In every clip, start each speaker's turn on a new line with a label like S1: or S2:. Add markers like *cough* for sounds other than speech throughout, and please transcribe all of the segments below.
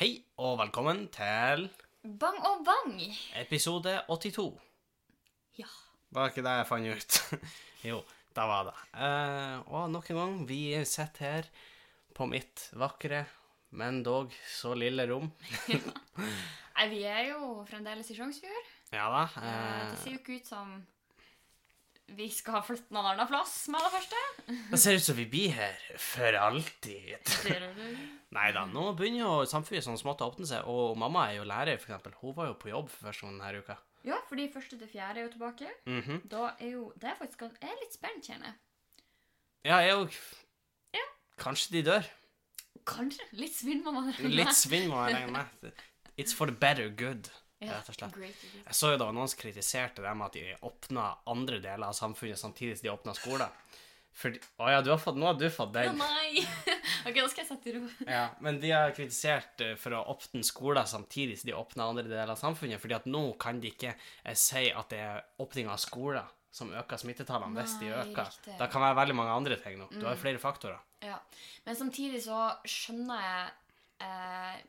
S1: Hei og velkommen til
S2: Bang og bang!
S1: episode 82.
S2: Ja.
S1: Var ikke det jeg fant ut? *laughs* jo, da var det. Eh, og nok en gang, vi sitter her på mitt vakre, men dog så lille rom. *laughs*
S2: Nei, vi er jo fremdeles i Sjongsfjord.
S1: Ja da.
S2: Eh, Det
S1: Eh,
S2: ser jo ikke ut som vi skal flytte noen annen plass med det første.
S1: det ser ut som vi blir her for alltid. Nei da, nå begynner jo samfunnet sånn smått å åpne seg, og mamma er jo lærer, for eksempel. Hun var jo på jobb for første gang denne uka.
S2: Ja, fordi første til fjerde er jo tilbake.
S1: Mhm.
S2: Da er jo Det er faktisk Jeg er litt spent, kjenner jeg.
S1: Ja, jeg òg.
S2: Ja.
S1: Kanskje de dør.
S2: Kanskje. Litt svinn må man
S1: Litt svinn må man regne med. It's for the better good, rett og slett. Jeg så jo var noen som kritiserte dem at de åpna andre deler av samfunnet samtidig som de åpna skoler. Fordi, å ja, du har fått, nå har du fått
S2: Å
S1: den.
S2: nei! *laughs* ok, nå skal jeg sette i ro.
S1: Ja, men de har kritisert eh, for å åpne skoler samtidig som de åpner andre deler av samfunnet, fordi at nå kan de ikke eh, si at det er åpning av skoler som øker smittetallene hvis de øker.
S2: riktig.
S1: Det kan være veldig mange andre ting nå. Du har jo flere faktorer.
S2: Ja. Men samtidig så skjønner jeg eh,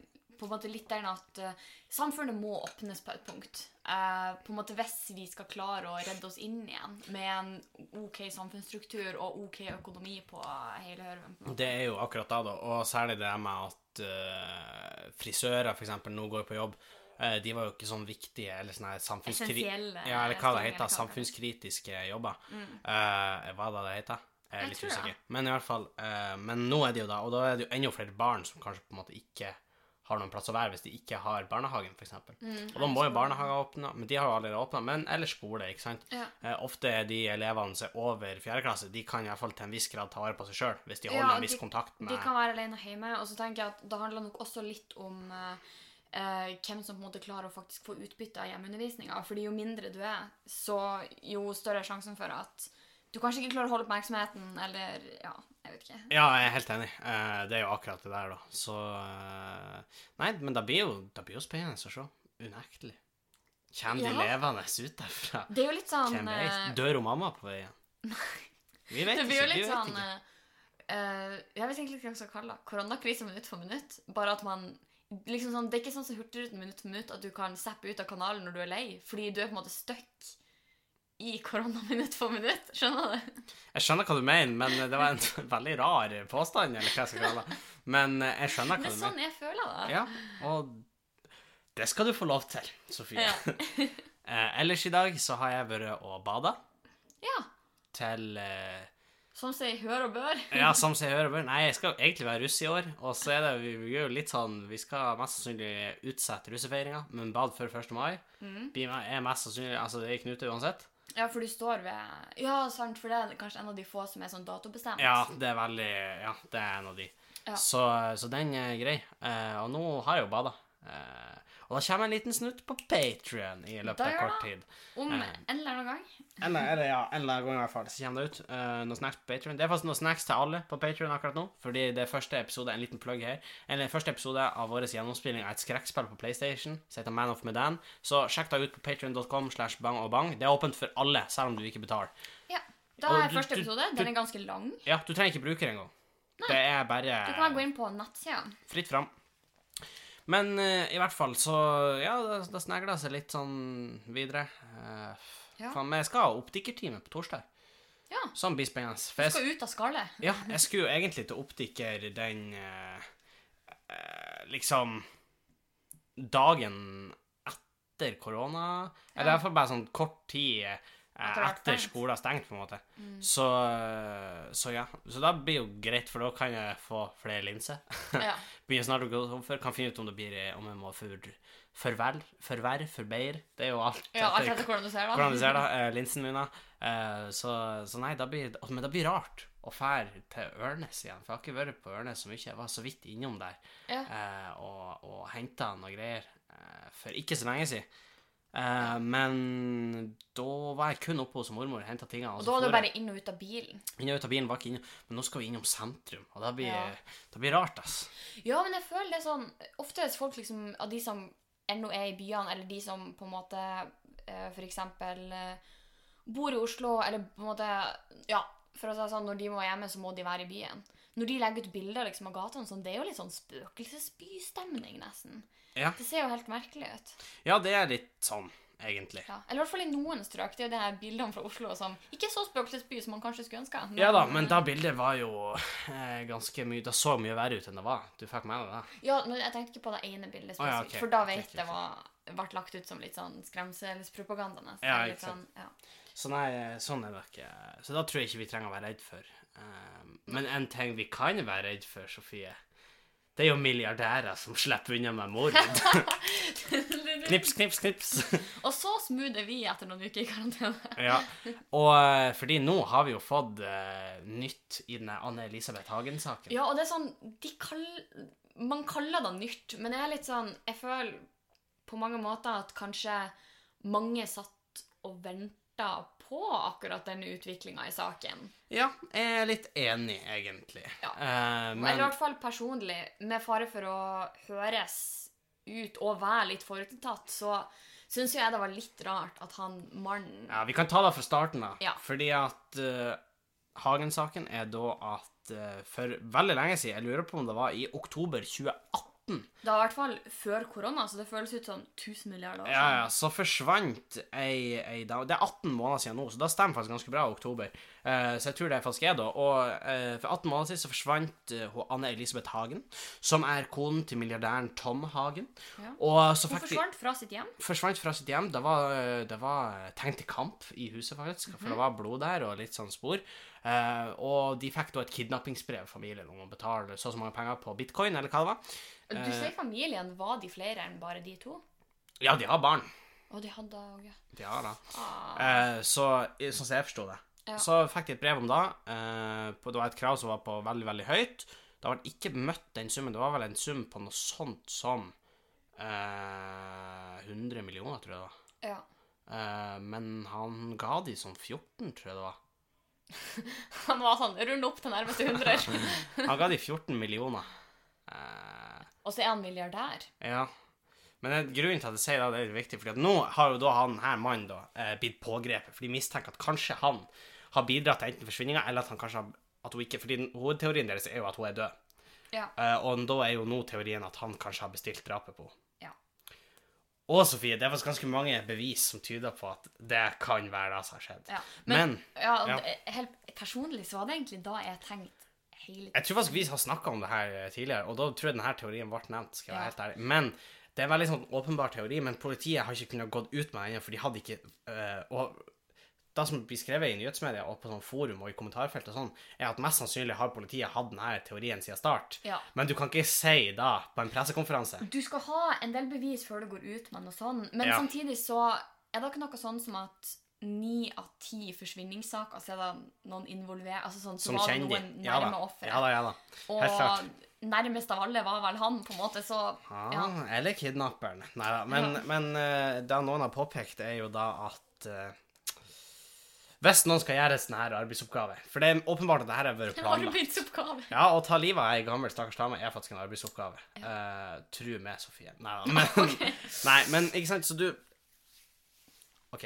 S2: på en måte litt den at uh, samfunnet må åpnes på et punkt. Uh, på en måte Hvis vi skal klare å redde oss inn igjen med en OK samfunnsstruktur og OK økonomi på hele hørven.
S1: Det er jo akkurat da, da. Og særlig det med at uh, frisører eksempel nå går på jobb. De var jo ikke sånn viktige eller sånne samfunnskri... Ja, eller hva det heter. Samfunnskritiske jobber. Eh, hva da det heter? Jeg er litt usikker. Men i hvert fall Men nå er det jo da, og da er det jo enda flere barn som kanskje på en måte ikke har noen plass å være hvis de ikke har barnehagen, f.eks.
S2: Mm,
S1: og da må jo barnehager åpne, men de har jo allerede åpna. Men ellers skole, ikke sant.
S2: Ja.
S1: Eh, ofte er de elevene som er over fjerde klasse, de kan i hvert fall til en viss grad ta vare på seg sjøl, hvis de
S2: Ja,
S1: holder en viss
S2: de-
S1: kontakt med
S2: De kan være alene hjemme, og så tenker jeg at det handler nok også litt om eh, eh, hvem som på en måte klarer å faktisk få utbytte av hjemmeundervisninga. Fordi jo mindre du er, så jo større er sjansen for at du kanskje ikke klarer å holde oppmerksomheten, eller ja, jeg vet ikke.
S1: Ja, jeg er helt enig. Eh, det er jo akkurat det der, da. Så eh, Nei, men det blir jo, det blir jo spennende å se. Unektelig. Kommer de
S2: Ja.
S1: levende ut derfra?
S2: Det er jo litt sånn
S1: Hvem vet?
S2: eh,
S1: Dør hun mamma på veien? *laughs* Vi vet
S2: Det blir jo
S1: vi
S2: litt
S1: vet
S2: sånn eh, Jeg vet egentlig ikke hva jeg skal kalle det. Koronakrise minutt for minutt. Bare at man liksom sånn, Det er ikke sånn som Hurtigruten minutt for minutt at du kan zappe ut av kanalen når du er lei, fordi du er på en måte stuck i korona minutt for minutt. Skjønner du?
S1: Jeg skjønner hva du mener, men det var en *laughs* veldig rar påstand, eller hva jeg skal kalle det. Men eh, jeg skjønner
S2: Det
S1: hva
S2: er
S1: du
S2: sånn
S1: mener.
S2: jeg føler det.
S1: Ja, og det skal du få lov til, Sofie.
S2: Ja. *laughs*
S1: Eh, ellers i dag så har jeg vært og bada
S2: ja.
S1: til eh,
S2: Som sier hør og bør. *laughs*
S1: Ja, som seg hør og bør. Nei, jeg skal egentlig være russ i år. Og så er det vi, vi jo litt sånn Vi skal mest sannsynlig utsette russefeiringa, men bad før 1. mai.
S2: Mm.
S1: Blir er mest sannsynlig Altså, det er knute uansett.
S2: Ja, for du står ved Ja, sant, for det er kanskje en av de få som er sånn datobestemt.
S1: Ja, det er veldig Ja, det er en av de.
S2: Ja.
S1: Så, så den er grei. Eh, og nå har jeg jo bada. Eh, og da kommer en liten snutt på Patrion i løpet av kort tid.
S2: Om
S1: Eh.
S2: en eller annen gang.
S1: Eller, eller ja, en eller annen gang i hvert fall, så kommer det ut uh, noen snacks på Patreon. Det er faktisk noen snacks til alle på Patreon akkurat nå, fordi det er første episode, en liten plugg her, eller første episode av vår gjennomspilling av et skrekkspill på PlayStation, som heter Man of Medan. Så sjekk da ut på patreon.com slash bang og bang. Det er åpent for alle, selv om du ikke betaler.
S2: Ja. Da er
S1: du-
S2: første episode.
S1: du-
S2: Den er ganske lang.
S1: Ja, du trenger ikke bruker engang. Det er
S2: Du kan bare
S1: bare
S2: gå inn på nettsida.
S1: fritt fram. Men eh, i hvert fall, så Ja, det, det snegla seg litt sånn videre. Uh,
S2: Ja.
S1: Faen, men jeg skal ha optikertime på torsdag.
S2: Ja.
S1: Som blir spennende. For
S2: Du
S1: jeg
S2: skal ut av skallet.
S1: Ja, jeg skulle jo egentlig til optiker den eh, eh, Liksom dagen etter korona. Eller i hvert fall bare sånn kort tid eh,
S2: Etter
S1: skolen er stengt, på en måte. Så, eh, så ja. Så da blir jo greit, for da kan jeg få flere linser. *laughs*
S2: Ja.
S1: Begynner snart å gå tom for. Kan finne ut om det blir eh, om jeg må for, forvel, forverre, forbeire. Det er jo alt
S2: ja, alt
S1: etter
S2: hvordan du ser, da.
S1: hvordan du ser da, eh, linsen mine. Eh, så, så nei, da blir, men det blir rart å fære til Ørnes igjen. For jeg har ikke vært på Ørnes så mye. Jeg var så vidt innom der
S2: Ja.
S1: eh, og, og henta noe greier for ikke så lenge siden. Eh, men da var jeg kun oppe hos mormor og henta tingene.
S2: Og
S1: så
S2: da var du bare inn og ut av bilen.
S1: inn og ut av bilen var ikke innom, men nå skal vi innom sentrum, og det blir,
S2: Ja.
S1: det blir rart, ass.
S2: Ja, men jeg føler det er sånn Ofte er folk liksom av de som ennå er i byene, eller de som på en måte eh, for eksempel eh, bor i Oslo, eller på en måte Ja, for å si det sånn, når de må hjemme, så må de være i byen. Når de legger ut bilder liksom, av gatene, sånn, det er jo litt sånn spøkelsesbystemning, nesten.
S1: Ja.
S2: Det ser jo helt merkelig ut.
S1: Ja, det er litt sånn, egentlig.
S2: Ja. Eller i hvert fall i noen strøk. Det er jo det her bildene fra Oslo som ikke er så spøkelsesby som man kanskje skulle ønske.
S1: Ja da, men da bildet var jo eh, ganske mye Det så mye verre ut enn det var. Du fikk med deg det?
S2: Ja, men jeg tenkte ikke på det ene bildet
S1: Å, ja, okay.
S2: for da vet jeg hva ble lagt ut som litt sånn skremselspropaganda. nesten.
S1: Ja, ikke sant.
S2: sånn, ja.
S1: Så nei, sånn er det ikke. Så da tror jeg ikke vi trenger å være redd for. Eh, men en ting vi kan være redd for, Sofie, det er jo milliardærer som slipper unna med mord. *laughs* knips, knips, knips.
S2: Og så smooth er vi etter noen uker i karantene.
S1: ja. Og eh, fordi nå har vi jo fått uh, nytt i den Anne-Elisabeth Hagen-saken.
S2: Ja, og det er sånn kall, Man kaller det nytt, men jeg er litt sånn Jeg føler på mange måter at kanskje mange satt og venta på akkurat denne utviklinga i saken.
S1: Ja, jeg er litt enig, egentlig.
S2: Ja.
S1: Eh,
S2: Eller i hvert fall personlig, med fare for å høres ut og være litt forutinntatt, så syns jeg det var litt rart at han mannen
S1: ja, vi kan ta det fra starten da.
S2: Ja.
S1: Fordi at uh, Hagen-saken er da at uh, for veldig lenge siden, jeg lurer på om det var i oktober 2018
S2: Det var i hvert fall før korona, så det føles ut som 1000 milliarder år
S1: Ja, ja, så forsvant ei, ei dame Det er 18 måneder siden nå, så det stemmer faktisk ganske bra, i oktober. Uh, så jeg tror det faktisk er da. Og uh, for 18 måneder siden så forsvant uh, Anne-Elisabeth Hagen, som er konen til milliardæren Tom Hagen.
S2: Ja.
S1: Og så
S2: Hun
S1: fikk de
S2: forsvant fra sitt hjem.
S1: forsvant fra sitt hjem. Det var, det var tegn til kamp i huset, faktisk, for det var blod der og litt sånn spor. Eh, og de fikk da et kidnappingsbrev, familien, om å betale så og så mange penger på bitcoin, eller hva det var.
S2: Du sier familien, var de flere enn bare de to?
S1: Ja, de har barn.
S2: Og de hadde òg
S1: De har det.
S2: ah.
S1: Eh, så sånn som jeg forsto det.
S2: Ja.
S1: Så fikk de et brev om det. Eh, på, det var et krav som var på veldig, veldig høyt. Det ble ikke møtt den summen. Det var vel en sum på noe sånt som eh, 100 millioner, tror jeg det var.
S2: Ja.
S1: Eh, men han ga de sånn 14, tror jeg det var. *laughs*
S2: Han var sånn Rull opp til nærmeste hundrer. *laughs*
S1: Han ga de 14 millioner. Eh,
S2: Og så er han milliardær.
S1: ja. Men grunnen til at jeg sier det, det er viktig, fordi at nå har jo da han her mannen da eh, blitt pågrepet, for de mistenker at kanskje han har bidratt til enten forsvinninga, eller at han kanskje har at hun ikke, fordi Hovedteorien deres er jo at hun er død.
S2: Ja.
S1: Eh, og da er jo nå teorien at han kanskje har bestilt drapet på henne. Og Sofie, det faktisk ganske mange bevis som tyder på at det kan være det som har skjedd.
S2: ja.
S1: Men,
S2: ja,
S1: ja.
S2: helt personlig så var det egentlig da jeg tenkte hele
S1: jeg tror faktisk vi har snakka om det her eh, tidligere, og da tror jeg denne teorien ble nevnt. skal jeg være helt ærlig. Men det er en veldig sånn åpenbar teori, men politiet har ikke kunnet gått ut med den ennå, for de hadde ikke øh, det som blir skrevet i nyhetsmedia og på sånn forum og i kommentarfelt og sånn, er at mest sannsynlig har politiet hatt denne teorien siden start.
S2: Ja.
S1: Men du kan ikke si det på en pressekonferanse.
S2: Du skal ha en del bevis før du går ut med noe sånn, men
S1: Ja.
S2: samtidig så er det ikke noe sånn som at ni av ti forsvinningssaker så er det noen involvert Altså sånn, så
S1: Som
S2: var det
S1: kjenner
S2: noen
S1: de. Ja da.
S2: nærme offeret.
S1: Ja da, ja da. Helt klart.
S2: og nærmest av alle var vel han, på en måte, så
S1: Ja,
S2: ja.
S1: Eller kidnapperen. Nei da. Men, men uh, det noen har påpekt, er jo da at eh, Hvis noen skal gjøre sånn her arbeidsoppgave For det er åpenbart at det her har vært *laughs* planlagt. Ja, å ta livet av ei gammel stakkars dame er faktisk en arbeidsoppgave. Eh, tru meg, Sofie. Nei da. *laughs* Men, nei, men ikke sant, så du OK,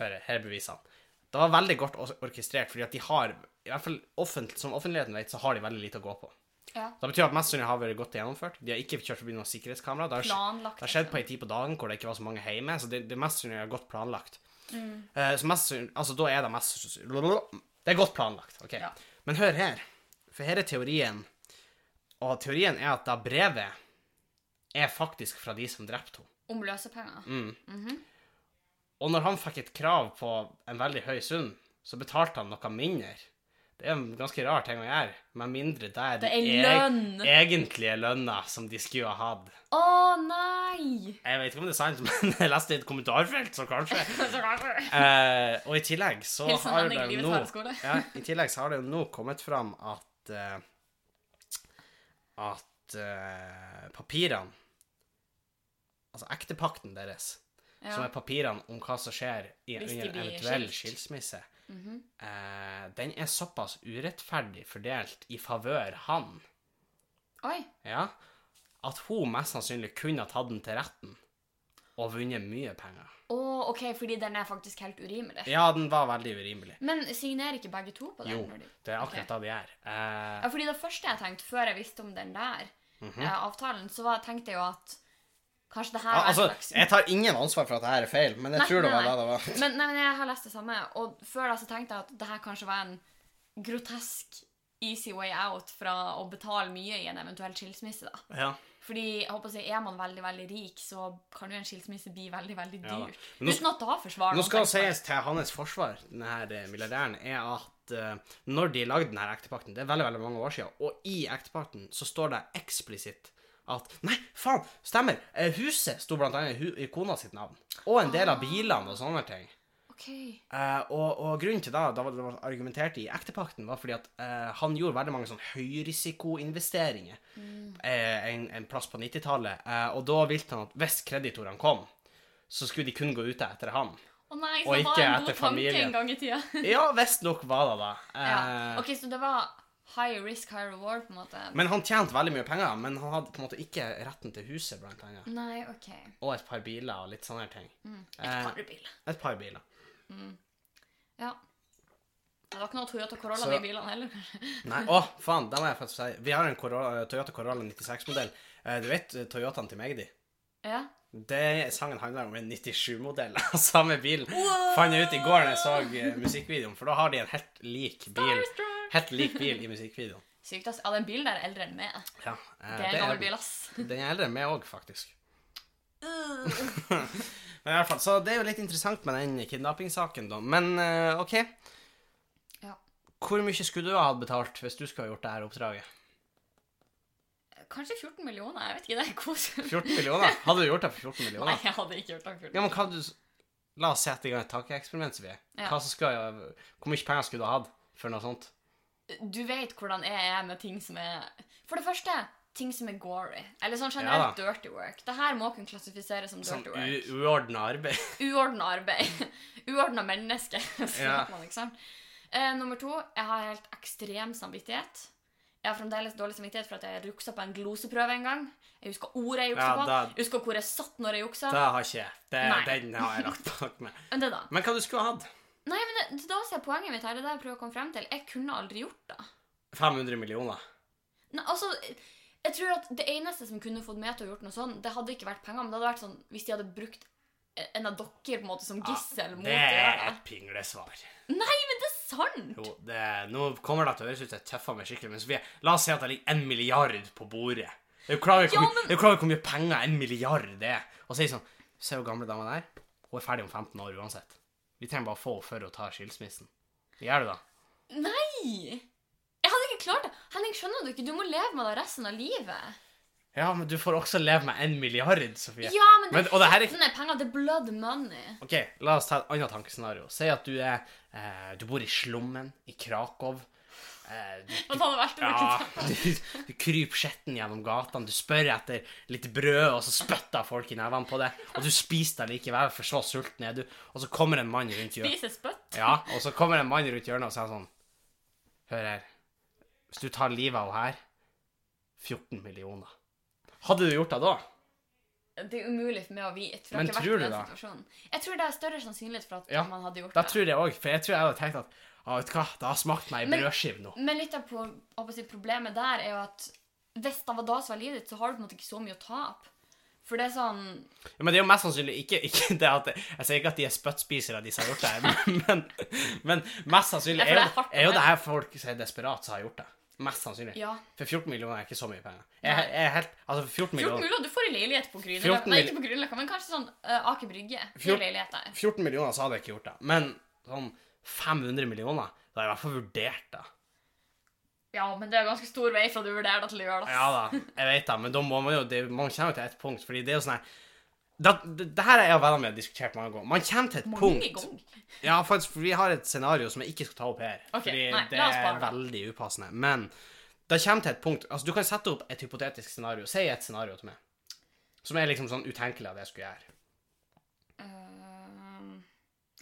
S1: hør her. Er bevisene. Det var veldig godt orkestrert, fordi at de har i hvert fall offentlig, Som offentligheten vet, så har de veldig lite å gå på.
S2: Ja.
S1: Det betyr at mest sannsynlig har vært godt gjennomført. De har ikke kjørt forbi noen sikkerhetskamera. Det har, har skjedd på ei tid på dagen hvor det ikke var så mange hjemme, så det, det mest sannsynlig godt planlagt.
S2: Mm.
S1: Eh, så mest altså da er det mest Det er godt planlagt. ok?
S2: Ja.
S1: Men hør her. For her er teorien. Og teorien er at da brevet er faktisk fra de som drepte henne.
S2: Om løsepenger.
S1: Mm.
S2: Mhm.
S1: Og når han fikk et krav på en veldig høy sum, så betalte han noe mindre. Det er en ganske rar ting å gjøre, med mindre det er
S2: Det er lønn!
S1: egentlige lønna som de skulle ha hatt.
S2: Å nei!
S1: Jeg vet ikke om det er sant, *laughs* men jeg leste det i et kommentarfelt, så kanskje. *laughs*
S2: Så kanskje.
S1: Eh, og i tillegg så
S2: Hilsen
S1: har det jo nå ja, I tillegg så har det jo nå kommet fram at uh, at uh, papirene Altså ektepakten deres, som er papirene om hva som skjer i, under en eventuell
S2: skilt.
S1: skilsmisse,
S2: Mhm.
S1: eh, den er såpass urettferdig fordelt i favør han,
S2: Oi.
S1: ja, at hun mest sannsynlig kunne ha tatt den til retten. og vunnet mye penger.
S2: Å, OK, fordi den er faktisk helt urimelig.
S1: Ja, den var veldig urimelig.
S2: Men signerer ikke begge to på den?
S1: Jo,
S2: de-
S1: det er
S2: akkurat
S1: akkurat det de gjør. Eh,
S2: Ja, fordi det første jeg tenkte, før jeg visste om den der
S1: Mhm.
S2: eh, avtalen, så var, tenkte jeg jo at kanskje det her ja,
S1: altså,
S2: er slags
S1: jeg tar ingen ansvar for at det her er feil, men jeg
S2: Nei,
S1: tror det var
S2: nei.
S1: det det var. *laughs*
S2: Men, nei, men jeg har lest det samme, og før da så tenkte jeg at det her kanskje var en grotesk easy way out fra å betale mye i en eventuell skilsmisse. da.
S1: Ja.
S2: Fordi jeg håper å si, Er man veldig veldig rik, så kan jo en skilsmisse bli veldig veldig
S1: Ja
S2: dyrt.
S1: Nå-
S2: Uten at da forsvarer
S1: Nå skal det sies til hans forsvar, denne her milliardæren, er at uh, når de lagde denne ektepakten, det er veldig veldig mange år siden, og i ektepakten så står det eksplisitt at Nei, faen, stemmer! eh, Huset sto blant annet i i kona sitt navn. Og en del av bilene og sånne ting.
S2: Ok.
S1: Eh, og, og grunnen til da, da det var argumentert i ektepakten, var fordi at eh, han gjorde veldig mange sånn høyrisikoinvesteringer eh, en, en plass på 90-tallet, eh, og da ville han at hvis kreditorene kom, så skulle de kun gå ute etter han.
S2: Å nei, så
S1: Og
S2: det var en god tanke en gang i tida.
S1: Ja, visstnok var det da.
S2: ja.
S1: Eh,
S2: Ok, så det var high risk, high reward, på en måte?
S1: Men han tjente veldig mye penger, men han hadde på en måte ikke retten til huset, blant annet.
S2: Nei, OK.
S1: Og et par biler og litt sånne ting.
S2: Et
S1: Eh,
S2: par biler.
S1: Et par biler.
S2: Ja. Det var ikke noe Toyota Corolla
S1: Så-
S2: i bilene heller. kanskje. *laughs*
S1: Nei, å, faen, det må jeg faktisk si. Vi har en Corolla, Toyota Corolla 96-modell. Eh, du vet eh, Toyotaen til Magdi?
S2: Ja.
S1: Det sangen handler om en 97-modell *laughs* av samme bil. Fant jeg ut i går når jeg så eh, musikkvideoen, for da har de en helt lik bil. Helt lik bil i musikkvideoen.
S2: Sykt, ass. Ja, den bilen der er eldre enn meg.
S1: Ja, eh,
S2: Det er en gammel bil, ass.
S1: Den er eldre enn meg òg, faktisk. *laughs* *laughs* Men i hvert fall, Så det er jo litt interessant med den kidnappingssaken, da. Men eh, OK.
S2: Ja.
S1: Hvor mye skulle du ha hatt betalt hvis du skulle ha gjort det her oppdraget?
S2: Kanskje 14 millioner? Jeg vet ikke. Det er koselig. *laughs*
S1: 14 millioner? Hadde du gjort det for 14 millioner?
S2: Nei, jeg hadde ikke gjort det. for 14 millioner.
S1: Ja, men hva du La oss sette i gang et tankeeksperiment.
S2: Ja.
S1: Hva som Hvor mye penger skulle du ha hatt for noe sånt?
S2: Du vet hvordan jeg er med ting som er For det første, ting som er gory. Eller sånn
S1: Ja
S2: generelt dirty work. Det her må kunne klassifiseres som dirty work.
S1: uordna arbeid? *laughs*
S2: Uordna arbeid. *laughs* Uordna menneske. *laughs*
S1: Ja.
S2: man, sant? Eh, nummer to, jeg har helt ekstrem samvittighet. Jeg har fremdeles dårlig samvittighet for at jeg juksa på en gloseprøve en gang. Jeg husker ordet jeg juksa
S1: Ja,
S2: på. Jeg husker hvor jeg satt når jeg juksa.
S1: Det har ikke jeg. Det, den har jeg lagt bak meg.
S2: Men.
S1: Men hva du skulle ha hatt?
S2: Nei, men det, da ser poenget mitt her. Det er det jeg prøver å komme frem til. Jeg kunne aldri gjort det.
S1: 500 millioner.
S2: Nei, altså, jeg tror at det eneste som kunne fått meg til å gjort noe sånn, det hadde ikke vært penger, men det hadde vært sånn hvis de hadde brukt en av dere på en måte som gissel mot
S1: Det
S2: Det
S1: er et pinglesvar.
S2: Nei, men det er sant!
S1: Jo, det, nå kommer det til å høres ut som jeg tøffer meg skikkelig, men Sofie, la oss si at det ligger en milliard på bordet. Er du klar over hvor,
S2: Ja,
S1: mye-
S2: men-
S1: er du klar hvor mye penger en milliard er? Og si sånn Se hvor gamle dama er. Hun er ferdig om 15 år uansett. Vi trenger bare få henne for å ta skilsmissen. Gjør du det?
S2: Nei! Jeg hadde ikke klart det. Henning, skjønner du ikke? Du må leve med det resten av livet.
S1: Ja, men du får også leve med en milliard, Sofie.
S2: Ja, men,
S1: Men-
S2: det,
S1: og det her er-
S2: Sånne penger, det er blood money.
S1: OK, la oss ta et annet tankescenario. Si at du er eh, Du bor i slummen i Krakow. Eh, du,
S2: Og ta det
S1: ja, du, *laughs* du kryper skjetten gjennom gatene. Du spør etter litt brød, og så spytter folk i nevene på det. Og du spiser det likevel, for så sulten er du. Og så kommer en mann rundt hjørnet.
S2: Spiser spytt.
S1: Ja, og så kommer en mann rundt hjørnet og sier sånn Hør her. Hvis du tar livet av henne her 14 millioner. Hadde du gjort det da?
S2: Det er umulig for meg å vite. For jeg
S1: Men tror
S2: vært
S1: du
S2: situasjonen. Jeg tror det er større sannsynlighet for at
S1: Ja,
S2: man hadde gjort
S1: Da
S2: det.
S1: tror jeg òg, for jeg tror jeg hadde tenkt at ah, vet du hva, det har smakt meg i brødskive nå.
S2: Men litt av på, si, problemet der er jo at hvis det var da som var livet ditt, så har du på en måte ikke så mye å tape. For det er sånn
S1: Ja, men det er jo mest sannsynlig ikke, ikke det at Jeg sier ikke at de er spyttspisere, de som har gjort det, men, men mest sannsynlig er,
S2: er
S1: jo, er jo det her folk som er desperate, som har gjort det. Mest sannsynlig.
S2: Ja.
S1: For 14 millioner er ikke så mye penger. Jeg, jeg helt, altså for 14
S2: 14
S1: millioner,
S2: millioner, du får en leilighet på
S1: 14
S2: Grünerløkka. Nei, ikke på Grünerløkka, men kanskje sånn uh, Aker Brygge. Det er
S1: Fjort-
S2: leilighet der.
S1: 14 millioner så hadde jeg ikke gjort det. Men sånn 500 millioner, da har jeg i hvert fall vurdert det.
S2: Ja, men det er ganske stor vei fra du vurderer det til å gjøre det.
S1: Ja da, jeg vet det, men da må man jo det, Man kommer jo til et punkt, fordi det er jo sånn her det, det, det her er jeg og vennene mine diskutert mange ganger. Man kommer til et
S2: Mange
S1: punkt
S2: ganger.
S1: Ja, faktisk, for vi har et scenario som jeg ikke skal ta opp her.
S2: Okay,
S1: fordi
S2: nei,
S1: det er veldig upassende. Men det kommer til et punkt Altså, du kan sette opp et hypotetisk scenario. Si et scenario til meg. Som er liksom sånn utenkelig at jeg skulle gjøre.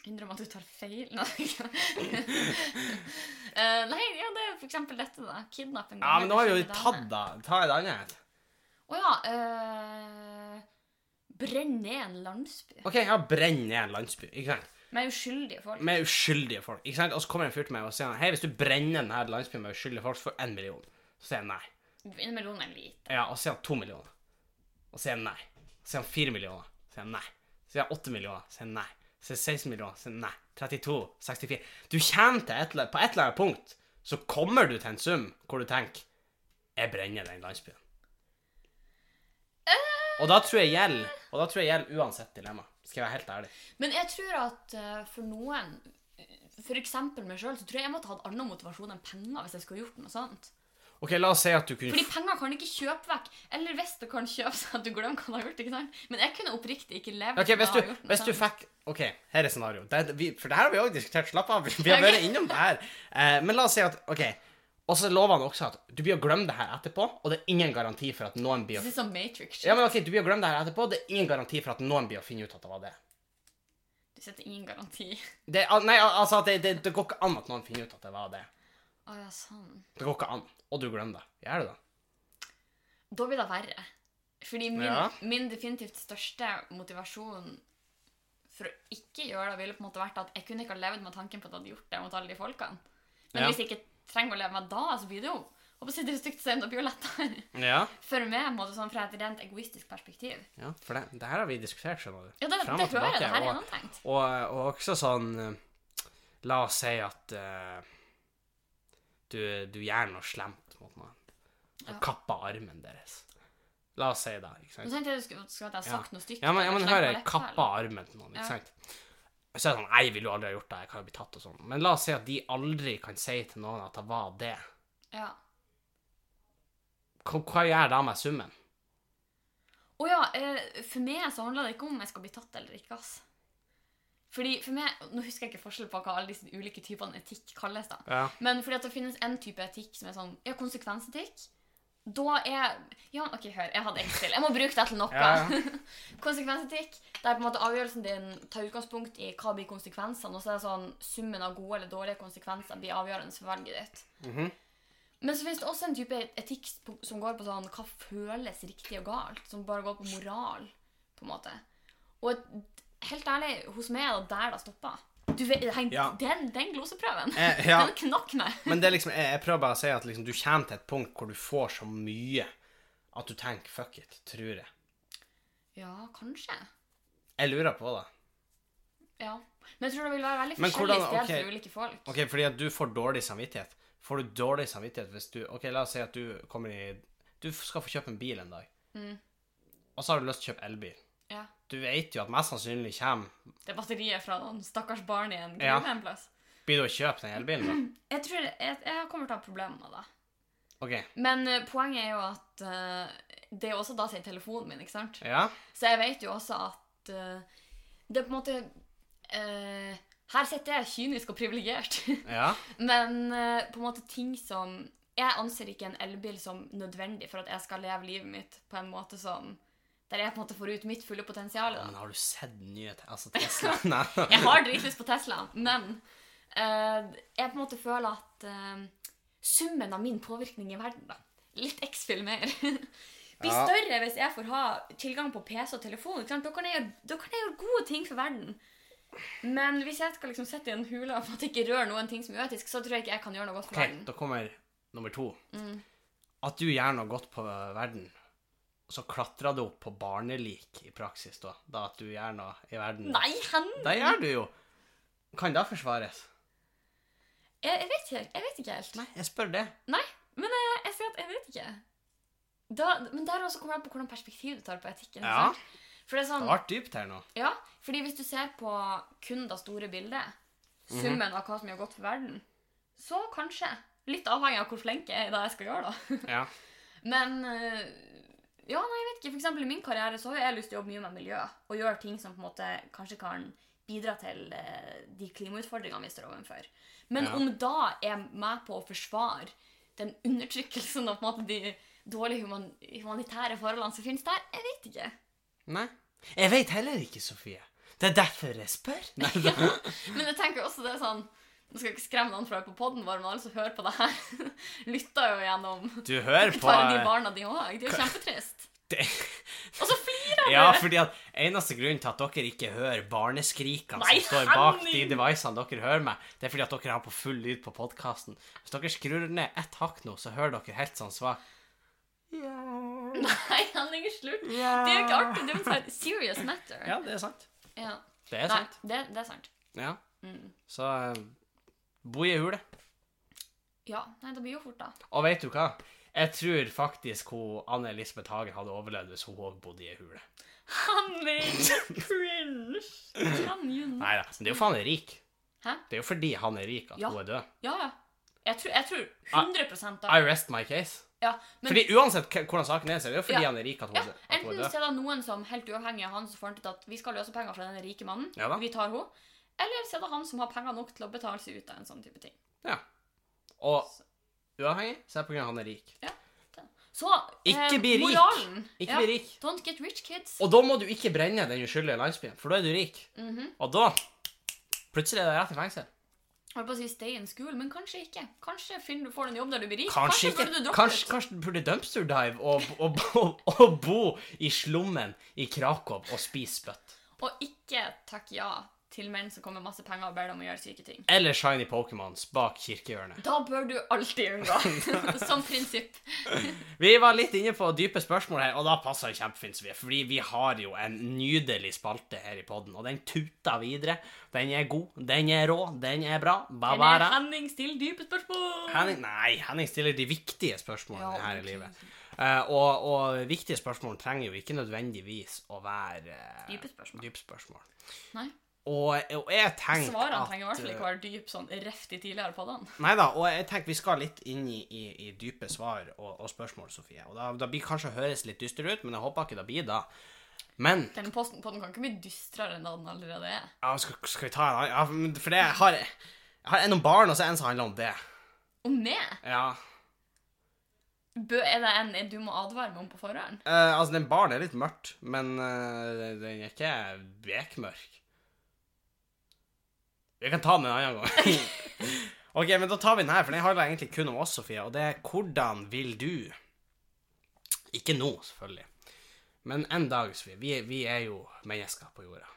S2: Uh, Innrøm at du tar feil? *laughs* Nei. *laughs* Eh, nei, ja, det er for eksempel dette, da. Kidnapping.
S1: Ja, men nå har vi jo tatt da. Ta et annet.
S2: Å ja. eh, Brenn ned en landsby
S1: OK, ja, brenn ned en landsby, ikke sant?
S2: med uskyldige folk.
S1: Med uskyldige folk. ikke sant? Og så kommer en fyr til meg og sier hei, hvis du brenner denne landsbyen med uskyldige folk, så får du én million. Så sier jeg nei.
S2: En million er lite.
S1: Ja, og så sier han to millioner. Og så sier jeg nei. Så sier han fire millioner. Så sier jeg nei. Så sier han åtte millioner. Så sier jeg nei. Så er det 16 millioner. Så nei. 32. 64. Du kommer til et, eller- på et eller annet punkt, så kommer du til en sum hvor du tenker jeg brenner den landsbyen. Og da tror jeg gjelder Og da tror jeg gjelder uansett dilemma. Skal jeg være helt ærlig.
S2: Men jeg tror at eh, for noen, for eksempel meg sjøl, så tror jeg jeg måtte hatt annen motivasjon enn penger hvis jeg skulle gjort noe sånt.
S1: OK, la oss si at du kunne
S2: Fordi penger kan ikke kjøpe vekk. Eller hvis det kan kjøpe *laughs* seg at du glemmer hva du har gjort. ikke sant? Men jeg kunne oppriktig ikke levd
S1: Ok, hvis du, hvis du fikk Ok, her er scenario. Det, vi, for det her har vi òg diskutert. Slapp av. *laughs* Vi har vært innom det her. Eh, men la oss si at OK. Og så lover han også at du blir å glemme det her etterpå, og det er ingen garanti for at noen blir å
S2: Det er sånn Matrix.
S1: Ja, men ok, du blir å glemme det her etterpå, det er ingen garanti for at noen blir å finne ut at det var det.
S2: Du setter ingen garanti.
S1: det nei, altså, det, det, det går ikke an at noen finner ut at det var det.
S2: Å ja, sånn.
S1: Det går ikke an. Og du glemmer det. Gjør du det?
S2: Da blir det verre. Fordi min,
S1: Ja.
S2: min definitivt største motivasjon for å ikke gjøre det, ville på en måte vært at jeg kunne ikke ha levd med tanken på at jeg hadde gjort det mot alle de folkene. Men
S1: Ja.
S2: hvis jeg ikke trenger å leve med det da, så blir det jo Håper jeg det er stygt å si, men det blir jo lettere.
S1: Ja.
S2: For meg, på en måte, sånn, fra et rent egoistisk perspektiv.
S1: ja for det, det her har vi diskutert, skjønner du.
S2: Ja, det,
S1: Frem
S2: det tror jeg.
S1: tilbake,
S2: Det her er
S1: og-
S2: gjennomtenkt.
S1: Og, og også sånn eh, La oss si at eh, du, du gjør noe slemt mot noen. Og
S2: Ja.
S1: kapper armen deres. La oss si det. ikke
S2: Nå
S1: sant?
S2: tenkte jeg du skulle, skulle at jeg har sagt noe stygt.
S1: Ja, men, ja, men hør, jeg
S2: kappa
S1: armen til noen, ikke
S2: Ja.
S1: sant? Så er det sånn Nei, jeg ville jo aldri ha gjort det. Jeg kan jo bli tatt og sånn. Men la oss si at de aldri kan si til noen at det var det.
S2: Ja.
S1: Hva, hva gjør da med summen?
S2: Å ja, eh, for meg så handler det ikke om jeg skal bli tatt eller ikke, ass. Fordi for meg, Nå husker jeg ikke forskjell på hva alle disse ulike typene etikk kalles. da.
S1: Ja.
S2: Men fordi at det finnes en type etikk som er sånn Ja, konsekvensetikk. Da er Ja, OK, hør. Jeg hadde Excel. Jeg må bruke det til noe.
S1: Ja, *laughs*
S2: konsekvensetikk, der på en måte avgjørelsen din tar utgangspunkt i hva blir konsekvensene, og så er det sånn summen av gode eller dårlige konsekvenser blir avgjørende for valget ditt.
S1: Mhm.
S2: Men så finnes det også en type etikk som går på sånn hva føles riktig og galt, som bare går på moral, på en måte. Og et- helt ærlig, hos meg er det der det stopper. Du vet, den,
S1: Ja.
S2: den, den gloseprøven,
S1: Eh, ja. *laughs*
S2: den knakk meg.
S1: Men det er liksom, jeg, jeg prøver bare å si at liksom, du kommer til et punkt hvor du får så mye at du tenker fuck it, tror jeg.
S2: Ja, kanskje.
S1: Jeg lurer på det.
S2: Ja. Men jeg tror det vil være veldig
S1: Men
S2: forskjellig sted
S1: okay,
S2: for ulike folk.
S1: Ok, fordi at du får dårlig samvittighet. Får du dårlig samvittighet hvis du Ok, la oss si at du kommer i Du skal få kjøpe en bil en dag,
S2: Mm.
S1: og så har du lyst til å kjøpe elbil.
S2: Ja.
S1: Du vet jo at mest sannsynlig kommer
S2: Det er batteriet fra noen stakkars barn i en
S1: Ja.
S2: gruve en plass.
S1: Blir du å kjøpe den elbilen, *clears throat*
S2: Jeg tror jeg, jeg kommer til å ha problemer med det.
S1: da? Ok.
S2: Men uh, poenget er jo at uh, det er også da sin telefonen min, ikke sant?
S1: Ja?
S2: Så jeg vet jo også at uh, det er på en måte Her sitter jeg kynisk og privilegert. *laughs*
S1: Ja?
S2: Men på en måte ting som Jeg anser ikke en elbil som nødvendig for at jeg skal leve livet mitt på en måte som Der jeg på en måte får ut mitt fulle potensial. Da.
S1: Men har du sett den nye Altså Tesla? *laughs*
S2: Jeg har dritlyst på Tesla, men uh, jeg på en måte føler at uh, summen av min påvirkning i verden, da, litt X-Fill mer, *laughs* blir
S1: Ja.
S2: større hvis jeg får ha tilgang på PC og telefon. Da, kan gjøre, da kan jeg gjøre gode ting for verden. Men hvis jeg skal liksom sitte i en hule og ikke røre noen ting som er uetisk, så tror jeg ikke jeg kan gjøre noe godt for
S1: okay,
S2: verden.
S1: da kommer nummer to.
S2: Mm.
S1: At du gjør noe godt på verden, så klatrer du opp på barnelik i praksis, da. Da at du gjør noe i verden.
S2: Nei, hen!
S1: Det gjør du jo. Kan det forsvares?
S2: Jeg, jeg, vet ikke, jeg vet ikke helt.
S1: Nei, jeg spør det.
S2: Nei, men jeg, jeg sier at jeg vet ikke. Da, men der også kommer det an på hvordan perspektiv du tar på etikken.
S1: Ja.
S2: For det er
S1: Det
S2: sånn,
S1: har vært dypt her nå.
S2: ja, fordi hvis du ser på kun det store bildet,
S1: Mhm.
S2: summen av hva som gjør godt for verden, så kanskje. Litt avhengig av hvor flink jeg er i det jeg skal gjøre, da.
S1: Ja. *laughs*
S2: Men øh, ja, nei, jeg vet ikke. For eksempel i min karriere så har jeg lyst til å jobbe mye med miljø, og gjøre ting som på en måte kanskje kan bidra til eh, de klimautfordringene vi står overfor. Men
S1: Ja.
S2: om da er med på å forsvare den undertrykkelsen og på en måte de dårlige human humanitære forholdene som finnes der, jeg vet ikke.
S1: Nei. Jeg vet heller ikke, Sofie. Det er derfor jeg spør. *laughs* Da.
S2: Men jeg tenker også det er sånn Nå skal jeg ikke skremme noen fra på poden vår, men alle som hører på det her, *laughs* lytter jo gjennom
S1: Du hører på
S2: bare de barna de òg. Det er jo kjempetrist. *laughs*
S1: det,
S2: Og så flirer de!
S1: Ja, fordi at eneste grunnen til at dere ikke hører barneskrikene
S2: Nei,
S1: som står bak de devicene dere hører med, det er fordi at dere har på full lyd på podkasten. Hvis dere skrur ned ett hakk nå, så hører dere helt sånn svakt
S2: Nei, han Henning, slutt. Det er jo ikke artig. Det er jo sånn serious matter.
S1: Ja, det er sant.
S2: Ja.
S1: Det er
S2: Nei,
S1: sant.
S2: det, det er sant.
S1: Ja.
S2: Mm.
S1: Så eh, bo i ei hule.
S2: Ja, nei, det blir jo fort, da.
S1: Og vet du hva? Jeg tror faktisk hun Anne Elisabeth Hagen hadde overlevd hvis hun òg bodde i ei hule.
S2: Cringe! Kan jo nå.
S1: Nei da, men det er jo faen rik.
S2: Hæ?
S1: Det er jo fordi han er rik at
S2: Ja.
S1: hun er død.
S2: Ja, ja. Jeg tror, jeg tror 100 da.
S1: I rest my case.
S2: Ja, men
S1: Fordi uansett k- hvordan saken er, så er det jo fordi
S2: Ja.
S1: han er rik at hun,
S2: ja,
S1: er- at hun
S2: enten
S1: er død.
S2: så er det noen som helt uavhengig av han som fant ut at vi skal løse penger fra denne rike mannen,
S1: Ja da.
S2: vi tar henne, eller så er det han som har penger nok til å betale seg ut av en sånn type ting.
S1: Ja. Og uavhengig, så er det på grunn av han er rik. Ja.
S2: Så,
S1: Ikke bli rik.
S2: moralen.
S1: Ikke
S2: ja,
S1: bli rik.
S2: Don't get rich, kids.
S1: Og da må du ikke brenne den uskyldige landsbyen, for da er du rik.
S2: Mhm.
S1: Og da Plutselig er det rett i fengsel.
S2: Jeg holdt på å si stay in school, men kanskje ikke. Kanskje finner du får en jobb der du blir rik.
S1: Kanskje ikke.
S2: burde du
S1: Kanskje, kanskje burde dumpster dive og, og, og, og bo i slummen i Krakow og spise spytt.
S2: Og ikke takk ja til menn som kommer med masse penger og ber dem å gjøre syke ting.
S1: Eller shiny Pokémons bak kirkehjørnet.
S2: Da bør du alltid unngå. *laughs* Som prinsipp.
S1: Vi var litt inne på dype spørsmål her, og da passer det kjempefint, Sofie. Fordi vi har jo en nydelig spalte her i podden, og den tuter videre. Den er god, den er rå, den er bra.
S2: Den er Henning stiller dype spørsmål.
S1: Henning, nei, Henning stiller de viktige spørsmålene
S2: Ja,
S1: her i livet. Uh, og, og viktige spørsmål trenger jo ikke nødvendigvis å være uh,
S2: Dype spørsmål.
S1: dype spørsmål.
S2: Nei.
S1: Og, og jeg tenker
S2: Svarene
S1: at
S2: trenger i hvert fall ikke
S1: eh,
S2: være dyp sånn reftig tidligere på den.
S1: Nei da, og jeg tenker vi skal litt inn i, i, i dype svar og, og spørsmål, Sofie. Og da, da blir kanskje høres litt dyster ut, men jeg håper ikke det blir da. Men
S2: Denne posten på den kan ikke bli dystrere enn den allerede er.
S1: ja, skal, skal vi ta en annen ja, For det har jeg har en om barn, og så en som handler om det.
S2: Om meg?
S1: Ja.
S2: Bø, er det en du må advare meg om på forhånd?
S1: Eh, altså, den barn er litt mørkt, men uh, den er ikke bekmørk. Vi kan ta den en annen gang. *laughs* ok, men da tar vi den her, for den handler egentlig kun om oss, Sofie. Og det er hvordan vil du Ikke nå, selvfølgelig. Men en dag, Sofie. Vi, vi er jo mennesker på jorda.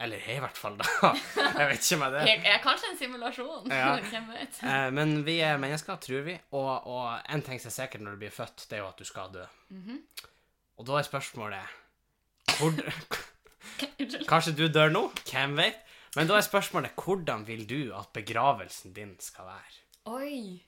S1: Eller jeg, i hvert fall da. *laughs* Jeg vet ikke om jeg er det.
S2: Jeg er kanskje en simulasjon.
S1: Ja. *laughs*
S2: Hvem vet?
S1: Eh, men vi er mennesker, tror vi. Og, og en ting som er sikkert når du blir født, det er jo at du skal dø. Og da er spørsmålet hvor, Kanskje du dør nå? Hvem vet? Men da er spørsmålet hvordan vil du at begravelsen din skal være?
S2: Oi.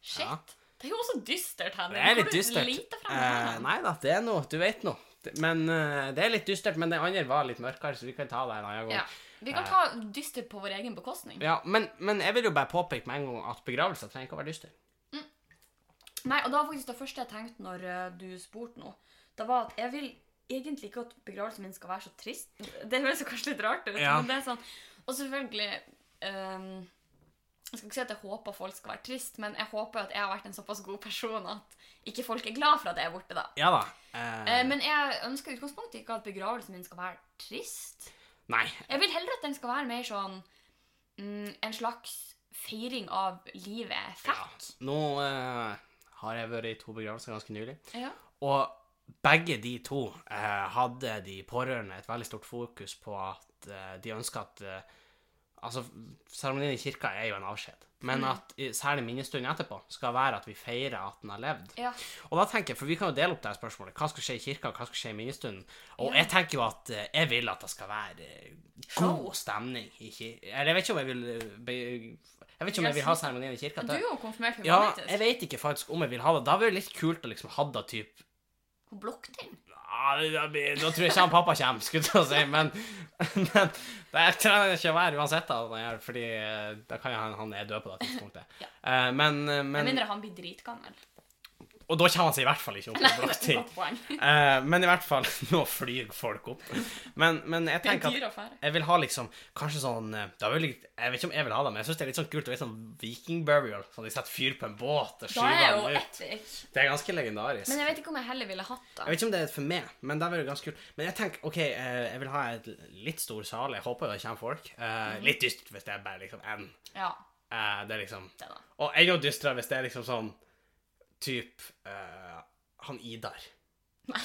S2: Shit.
S1: Ja.
S2: Det er jo også dystert, Henning.
S1: Det er litt dystert. Eh, nei da, det er noe. Du vet noe. Men uh, det er litt dystert. Men det andre var litt mørkere, så vi kan ta det en annen gang.
S2: Ja. Vi kan ta dystert på vår egen bekostning.
S1: Ja, men, men jeg vil jo bare påpeke med en gang at begravelser trenger ikke å være dyster.
S2: Nei, og det var faktisk det første jeg tenkte når eh, du spurte nå. Det var at jeg vil egentlig ikke at begravelsen min skal være så trist. Det høres kanskje litt rart ut,
S1: Ja.
S2: men det er sånn Og selvfølgelig um, Jeg skal ikke si at jeg håper folk skal være trist, men jeg håper at jeg har vært en såpass god person at ikke folk er glad for at jeg er borte, da.
S1: Ja da. Eh,
S2: men jeg ønsker i utgangspunktet ikke at begravelsen min skal være trist.
S1: nei.
S2: Jeg vil heller at den skal være mer sånn mm, en slags feiring av livet.
S1: jeg
S2: Fikk.
S1: Nå uh, har jeg vært i to begravelser ganske nylig.
S2: Ja.
S1: Og begge de to eh, hadde de pårørende et veldig stort fokus på at eh, de ønska at eh, Altså, seremonien i kirka er jo en avskjed, men at særlig minnestunden etterpå skal være at vi feirer at den har levd.
S2: Ja.
S1: Og da tenker jeg, For vi kan jo dele opp det her spørsmålet. Hva skal skje i kirka, hva skal skje i minnestunden? Og
S2: Ja.
S1: jeg tenker jo at eh, jeg vil at det skal være eh, god stemning i kirka. Eller jeg vet ikke om jeg vil eh, be, Jeg vet ikke om jeg vil ha seremonien i kirka.
S2: Du er jo konfirmert
S1: Ja, jeg vet ikke faktisk om jeg vil ha det. Da hadde det litt kult å liksom ha det typ
S2: På blokkting.
S1: ja, Da tror jeg ikke han pappa kommer, skulle jeg si, men, men det trenger ikke å være uansett, da, fordi eh, da kan han, han er død på det tidspunktet.
S2: Ja.
S1: Men, men, eh,
S2: Med mindre han blir dritgammel.
S1: Og da kommer han seg i hvert fall ikke opp *laughs* på blokkting.
S2: Godt. *laughs*
S1: Eh, men i hvert fall *laughs* Nå flyr folk opp. Men, men jeg
S2: Det er en
S1: tenker at jeg vil ha liksom Kanskje sånn eh, da vil jeg, vet ikke om jeg vil ha det, men jeg syns det er litt sånn kult. Du vet sånn Viking burial. Sånn de setter fyr på en båt og skyver
S2: er
S1: den ut.
S2: epic.
S1: Det er ganske legendarisk.
S2: Men jeg vet ikke om jeg heller ville hatt
S1: Jeg vet ikke om det er for meg, men det er vel ganske kult. Men jeg tenker, ok, eh, jeg vil ha et litt stor sal. Jeg håper jo det kommer folk. Eh,
S2: Mhm.
S1: Litt dystert hvis det er bare liksom en.
S2: Ja,
S1: Uh, det er liksom
S2: det da.
S1: Og enda dystere hvis det er liksom sånn typ uh, han Idar.
S2: Nei!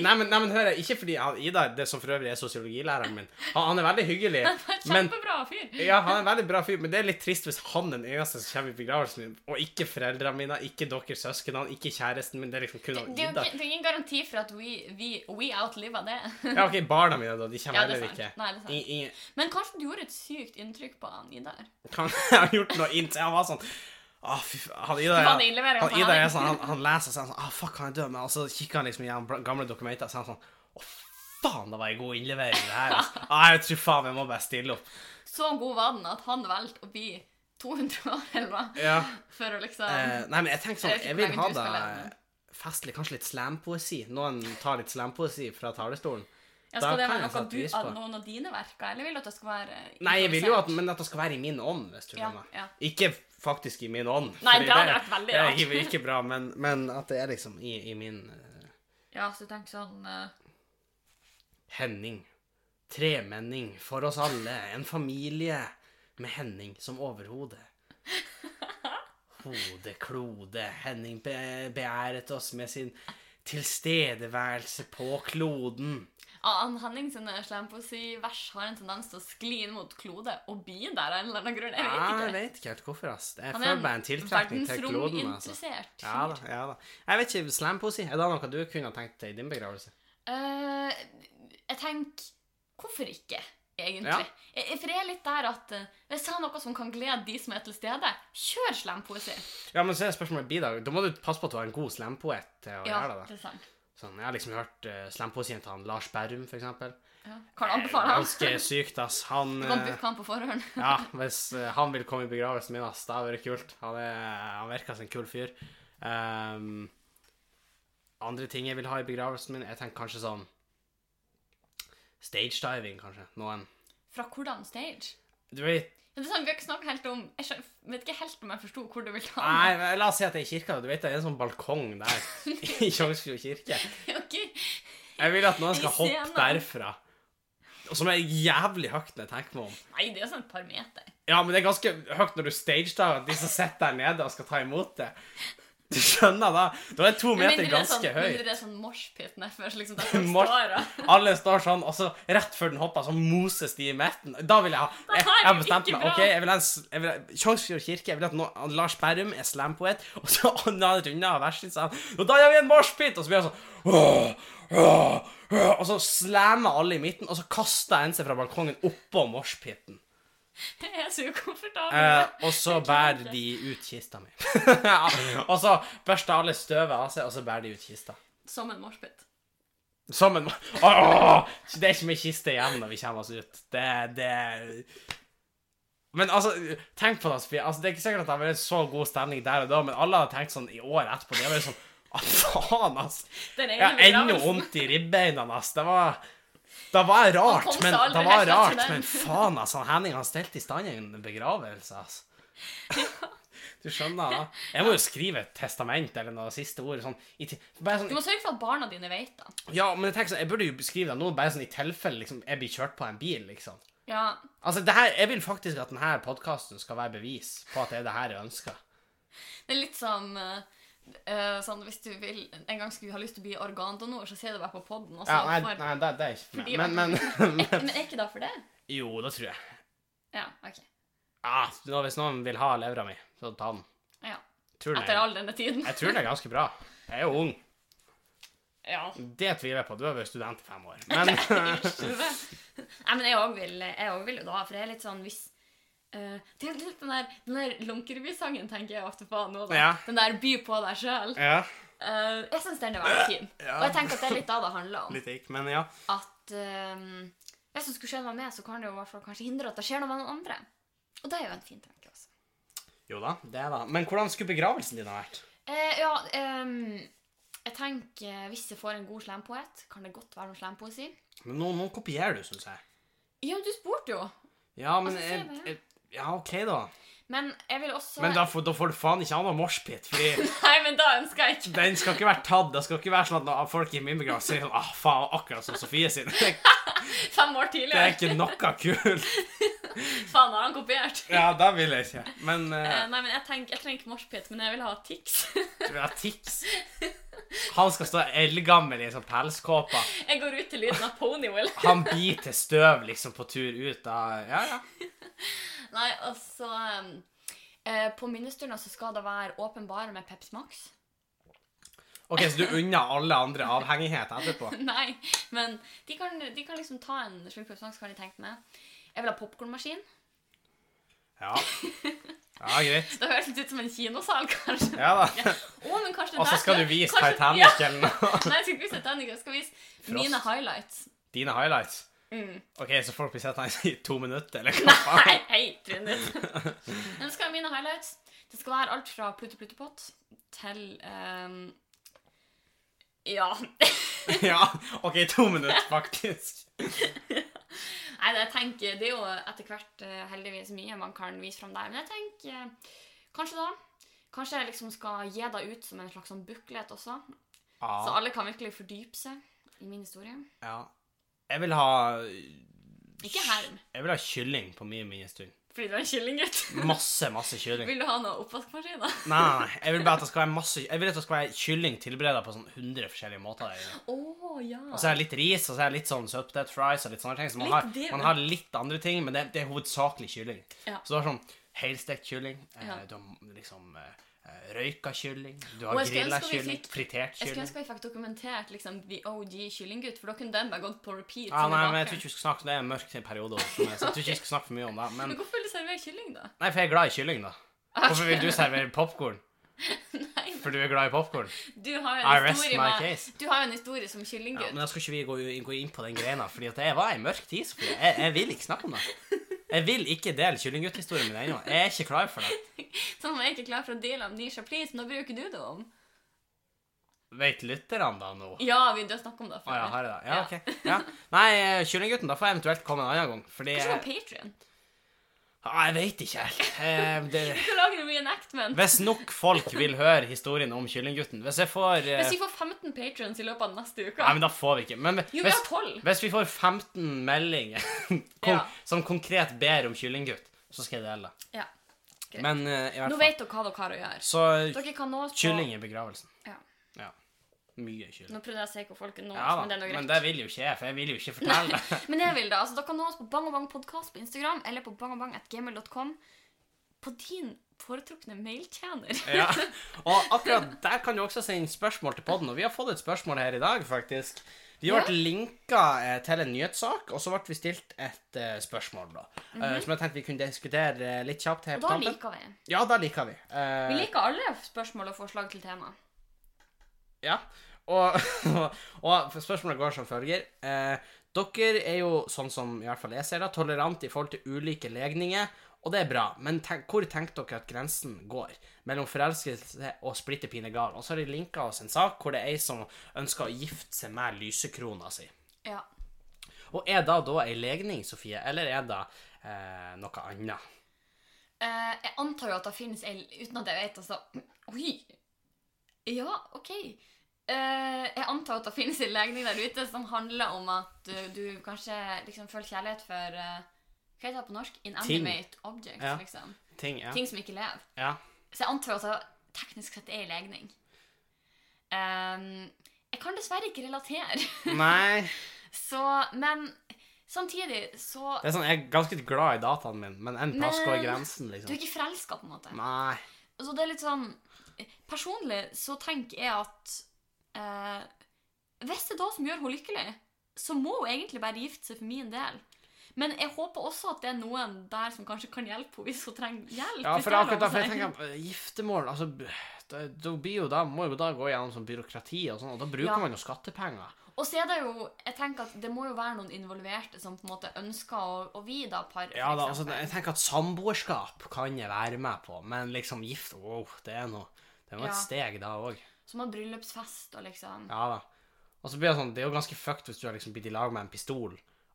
S1: Nei, men, nei, men hør, ikke fordi han, Idar, det som for øvrig er sosiologilæreren min, han, han er veldig hyggelig. Han er en
S2: Kjempebra fyr.
S1: ja, han er en veldig bra fyr, men det er litt trist hvis han den eneste som kommer i begravelsen min, og ikke foreldrene mine, ikke deres søsken, ikke kjæresten min. Det er liksom kun han Idar.
S2: det er ingen garanti for at we, we, we outliver det.
S1: Ja, OK, barna mine, da. De kommer
S2: Ja, er
S1: heller ikke.
S2: Nei, det er sant.
S1: I- i...
S2: Men kanskje du gjorde et sykt inntrykk på han Idar?
S1: Han har gjort noe inntil Han var sånn Fy. Han
S2: på
S1: er sånn, han, han leser er sånn ah, fuck, han er død. Men og så kikker han liksom gjennom gamle dokumenter og så er han sånn Å, faen, det var ei god innlevering, det her. Altså. Å, *laughs* jeg tror faen jeg må bare stille opp.
S2: Så god var den at han valgte å bli 200 år, eller hva?
S1: Ja.
S2: For å liksom
S1: Eh, nei, men jeg tenker sånn
S2: Jeg
S1: vil ha det festlig. Kanskje litt slampoesi. Noen tar litt slampoesi fra talerstolen.
S2: ja, Skal det være noe du, av noen av dine verker, eller vil du at det skal være
S1: Nei, jeg vil jo at, men at det skal være i min ånd, hvis du
S2: Ja, ja.
S1: Ikke faktisk i min ånd.
S2: Nei, det hadde vært veldig
S1: Det er ikke bra, men, men at det er liksom i, i min uh,
S2: Ja, så tenk sånn uh...
S1: Henning. Tremenning for oss alle. En familie med Henning som overhode. *laughs* Hode, klode. Henning be beæret oss med sin tilstedeværelse på kloden.
S2: Han Henning sine slampoesivers har en tendens til å skli inn mot klode og bli der av en eller annen grunn. Jeg vet
S1: Ja,
S2: ikke.
S1: jeg vet ikke helt hvorfor, ass. Jeg
S2: er
S1: føler bare en tiltrekning til kloden. altså. Ja da, ja da. Jeg vet ikke, slampoesi, er det noe du kunne tenkt deg i din begravelse?
S2: Uh, jeg tenker Hvorfor ikke, egentlig?
S1: Ja.
S2: Jeg, for jeg er litt der at uh, hvis jeg har noe som kan glede de som er til stede, kjør slampoesi.
S1: Ja, men så er spørsmålet blir da, da må du passe på at du har en god slampoet til å
S2: Ja,
S1: gjøre det. da.
S2: det er sant.
S1: Sånn, jeg har liksom hørt uh, slampoesien til han Lars Berrum, eksempel.
S2: Ja. Kan anbefale han?
S1: Ganske sykt, ass. Han,
S2: Du kan
S1: eh,
S2: booke han på forhånd. *laughs*
S1: ja, hvis uh, han vil komme i begravelsen min, ass, det hadde vært kult. Han, er, han virker som en kul fyr. Um, andre ting jeg vil ha i begravelsen min, jeg tenker kanskje sånn Stage diving, kanskje. Noen
S2: Fra hvordan stage?
S1: Du vet
S2: Det er sånn, Vi har ikke snakket helt om Jeg vet ikke helt om jeg forsto hvor du vil ta
S1: Nei, men la oss si at det er i kirka. Du vet det er en sånn balkong der *laughs* i Tjongsfjord kirke.
S2: okay. Ok.
S1: Jeg vil at noen skal hoppe derfra. Som er jævlig høyt når jeg tenker meg om.
S2: Nei, det er sånn et par meter.
S1: Ja, men det er ganske høyt når du stagediver, de som sitter der nede og skal ta imot det. Du skjønner da? Da er to meter
S2: det er
S1: ganske
S2: sånn,
S1: høy.
S2: mindre det er sånn moshpit nedfor, liksom *laughs* der folk
S1: Mors
S2: står og
S1: Alle står sånn, og så rett før den hopper, så moses de i midten. Da vil jeg ha Jeg, jeg har bestemt meg. ok, Jeg vil ha en jeg vil ha Kjongsfjord kirke. Jeg vil at no, Lars Berrum er slampoet, *laughs* og så andre unna verset sa Og da gjør vi en moshpit! Og så blir han sånn «Åh, åh, åh», Og så slammer alle i midten, og så kaster en seg fra balkongen oppå moshpiten. *laughs*
S2: Jeg er så ukomfortabel.
S1: Eh, og så bærer de ut kista mi. *laughs* Og så børster alle støvet av seg, og så bærer de ut kista.
S2: Som en moshpit.
S1: Som en Åh! Det er ikke mye kiste igjen når vi kommer oss ut. Det, det Men altså, tenk på det, Sofie. Altså, det er ikke sikkert at det har vært så god stemning der og da, men alle har tenkt sånn i år etterpå. De har vært sånn faen, ass. Jeg har ennå vondt i ribbeina, ass. Det var det var rart, men, det var rart, men faen, altså. Henning har stelt i stand en begravelse, altså. *laughs* Du skjønner, da? Jeg må jo skrive et testament eller noe siste ord. Sånn, bare
S2: Du
S1: sånn,
S2: må sørge for at barna dine vet det.
S1: ja, men jeg tenker sånn, jeg burde jo skrive det nå bare sånn i tilfelle liksom, jeg blir kjørt på en bil, liksom.
S2: Ja,
S1: Altså, det her, Jeg vil faktisk at denne podkasten skal være bevis på at det er det her jeg ønsker.
S2: det er litt som eh, eh, sånn hvis du vil en gang skulle ha lyst til å bli organdonor, så sier du bare på podden.
S1: Ja, nei, nei det, det er ikke for meg. Men, men, *laughs* men
S2: Men er ikke det for det?
S1: Jo, det tror jeg.
S2: Ja, ok.
S1: Ah, Hvis noen vil ha levra mi, så ta den.
S2: Ja.
S1: Tror
S2: Etter all denne tiden.
S1: jeg tror den er ganske bra. Jeg er jo ung.
S2: Ja.
S1: Det tviler jeg på. Du har vært student i fem år. *laughs* Men.
S2: Nei, men jeg òg vil, jeg vil jo da, for jeg er litt sånn hvis eh, det er litt den der, den der Lunkereby-sangen tenker jeg ofte på nå. da.
S1: Ja.
S2: Den der 'by på deg sjøl'.
S1: Ja.
S2: jeg syns den er veldig fin.
S1: Ja.
S2: Og jeg tenker at det er litt da det handler om.
S1: Litt ikke, men ja.
S2: At um, hvis det skulle skje noe med, så kan det jo i hvert fall kanskje hindre at det skjer noe med noen andre. Og det er jo en fin tanke også.
S1: Jo da, det er da. Men hvordan skulle begravelsen din ha vært?
S2: Uh, ja, um, jeg tenker hvis jeg får en god slampoet, kan det godt være noe slampoesi.
S1: Men nå, nå kopierer du, syns jeg.
S2: Ja, du spurte jo.
S1: Ja, men
S2: Altså,
S1: jeg, jeg, Ja, OK, da.
S2: Men jeg vil også
S1: Men da, får- da får du faen ikke ha noe moshpit, fordi *laughs*
S2: Nei, men da ønsker jeg ikke
S1: den skal ikke være tatt. Det skal ikke være sånn at når folk i min begravelse sier sånn ah, faen, akkurat som Sofie sin. Det, *laughs*
S2: fem år
S1: det er ikke noe kult. *laughs*
S2: Faen, har han kopiert?
S1: Ja, da vil jeg ikke. Men
S2: Eh,
S1: uh,
S2: nei, men jeg, tenker, jeg trenger ikke moshpit, men jeg vil ha Tix.
S1: du vil ha tics. Han skal stå eldgammel i en sånn pelskåpe.
S2: Jeg går ut til lyden av Ponywill.
S1: Han biter støv liksom på tur ut. av Ja, ja.
S2: Nei, og så um, eh, På minnestunden så skal det være åpen bar med Peps Max.
S1: OK, så du unner alle andre avhengighet etterpå? *laughs*
S2: Nei, men de kan, de kan liksom ta en slurk Peps Max, kan de tenke meg. Jeg vil ha popkornmaskin.
S1: Ja. *laughs* Ja, greit.
S2: Det høres litt ut som en kinosal, kanskje.
S1: Ja da. *laughs*
S2: Å, men kanskje
S1: Og så skal du vise
S2: kanskje-
S1: Titanic
S2: Ja.
S1: eller noe.
S2: Nei, jeg skal ikke vise Titanic. Jeg skal vise mine highlights.
S1: Dine highlights.
S2: Mm.
S1: OK, så folk blir sittende i to minutter, eller hva faen? *laughs*
S2: Nei, hei, minutter. *laughs* Men det skal være mine highlights. Det skal være alt fra Plutte Pluttepott til um, Ja. *laughs*
S1: Ja, OK, to minutter, faktisk.
S2: Nei, jeg tenker, det er jo etter hvert eh, heldigvis mye man kan vise fram der. Men jeg tenker eh, kanskje da Kanskje jeg liksom skal gi det ut som en slags sånn buklet også. Så alle kan virkelig fordype seg i min historie.
S1: ja. Jeg vil ha
S2: Ikke herm,
S1: Jeg vil ha kylling på min stund.
S2: fordi du er en kyllinggutt.
S1: Masse, masse kylling.
S2: Vil du ha noe oppvaskmaskiner?
S1: Nei, nei, nei. Jeg vil bare at det skal være masse Jeg vil at det skal være kylling tilberedet på sånn 100 forskjellige måter.
S2: Å ja.
S1: Og så er det litt ris, og så er det litt sånn søtpotet fries og litt sånne ting. Så man
S2: Litt
S1: har,
S2: det,
S1: man har litt andre ting, men det, det er hovedsakelig kylling.
S2: Ja.
S1: Så du har sånn helstekt kylling, eh,
S2: Ja.
S1: du har liksom eh, røyka kylling, du har
S2: jeg
S1: grilla kylling,
S2: fikk-
S1: fritert
S2: Jeg skulle ønske vi fikk dokumentert liksom The OG kyllinggutt, for da kunne den bare gått på repeat.
S1: Ja, nei, men jeg tror ikke vi skal snakke det er en mørk periode. også, Så jeg tror ikke vi skal snakke for mye om det.
S2: Men
S1: Men
S2: hvorfor vil du servere kylling, da?
S1: nei, for jeg er glad i kylling, da. Hvorfor vil du servere popkorn? *laughs*
S2: Nei, men
S1: For du er glad i popkorn?
S2: du har jo
S1: I
S2: en
S1: rest my
S2: med
S1: case.
S2: Du har jo en historie som kyllinggutt.
S1: Ja, men da skal ikke vi gå, gå inn på den greina, for det var en mørk tid, Sofie. Jeg, jeg vil ikke snakke om det. *laughs* Jeg vil ikke dele kyllinggutthistorien min ennå. Jeg er ikke klar for det. *laughs*
S2: Sånn jeg er ikke klar for å dele om Nisha Please, men da bruker du det om.
S1: Vet lytterne da nå?
S2: Ja, vi har snakka om det
S1: før.
S2: før.
S1: ja, har jeg det? Ja, ok. Ja. Nei, eh, kyllinggutten, da får jeg eventuelt komme en annen gang. Fordi
S2: Kanskje på Patrion?
S1: Ah, jeg vet ikke helt. Eh, det, *laughs*
S2: Du kan lage en reenactment.
S1: hvis nok folk vil høre historien om kyllinggutten Hvis jeg får eh,
S2: Hvis vi får 15 patrons i løpet av neste uke
S1: Nei, men da får vi ikke. Men
S2: Jo, vi har 12.
S1: hvis vi får 15 meldinger *laughs* kon,
S2: Ja.
S1: som konkret ber om kyllinggutt, så skal jeg dele det.
S2: Ja. Greit.
S1: Men eh, i hvert fall Nå
S2: vet dere hva dere har å gjøre.
S1: Så kylling i begravelsen. Mye kylling.
S2: Nå prøvde jeg å se hvor folk nå,
S1: Ja
S2: men det er noe greit.
S1: men det vil jo ikke jeg, for jeg vil jo ikke fortelle. *laughs*
S2: Men jeg vil det. altså Dere kan nå oss på Bang og Bang podcast på Instagram eller på bangobang.gmail.com på din foretrukne mailtjener.
S1: Ja. *laughs* Og akkurat der kan du også sende spørsmål til podden, og vi har fått et spørsmål her i dag, faktisk. Vi ble
S2: Ja.
S1: linka eh, til en nyhetssak, og så ble vi stilt et uh, spørsmål, da. eh, som jeg tenkte vi kunne diskutere litt kjapt her.
S2: Og
S1: på
S2: da liker vi.
S1: Ja, da liker vi. Uh,
S2: Vi liker alle spørsmål og forslag til tema.
S1: Ja. Og, *laughs* og spørsmålet går som følger. Eh, dere er jo, sånn som i hvert fall jeg ser det, tolerant i forhold til ulike legninger, og det er bra, men tenk, hvor tenker dere at grensen går mellom forelskelse og splitter pine gal? Og så har de linka oss en sak hvor det er ei som ønsker å gifte seg med lysekrona si.
S2: Ja.
S1: Og er det da ei legning, Sofie, eller er det eh, noe annet?
S2: Eh, jeg antar jo at det finnes ei Uten at jeg vet, altså Oi! Ja, OK. Eh, jeg antar at det finnes en legning der ute som handler om at du, du kanskje liksom føler kjærlighet for uh, Hva heter det på norsk? Inanimate objects,
S1: Ja.
S2: liksom.
S1: Ting, ja.
S2: Ting som ikke lever.
S1: ja.
S2: Så jeg antar at det teknisk sett er en legning. Um, jeg kan dessverre ikke relatere. *laughs*
S1: Nei
S2: Så, men samtidig så
S1: Det er sånn, Jeg er ganske glad i dataen min, men en plass
S2: Men-
S1: går grensen,
S2: Du er
S1: liksom.
S2: ikke forelska, på en måte.
S1: Nei.
S2: Så det er litt sånn Personlig så tenker jeg at eh, Hvis det er da som gjør henne lykkelig, så må hun egentlig bare gifte seg for min del. Men jeg håper også at det er noen der som kanskje kan hjelpe henne hvis hun trenger hjelp.
S1: Ja, for akkurat da, for jeg tenker at, Giftermål altså, da, da blir jo da, må jo da gå gjennom sånn byråkrati og sånn, og da bruker
S2: Ja.
S1: man jo skattepenger.
S2: Og så er det jo Jeg tenker at det må jo være noen involverte som på en måte ønsker å, å vie da paret.
S1: Ja, da, altså, jeg tenker at samboerskap kan jeg være med på, men liksom gift wow, det er noe Det er noe
S2: Ja.
S1: et steg da òg.
S2: Som har bryllupsfest og liksom
S1: Ja da. Og så blir det sånn, det er jo ganske fucked hvis du har liksom blitt i lag med en pistol,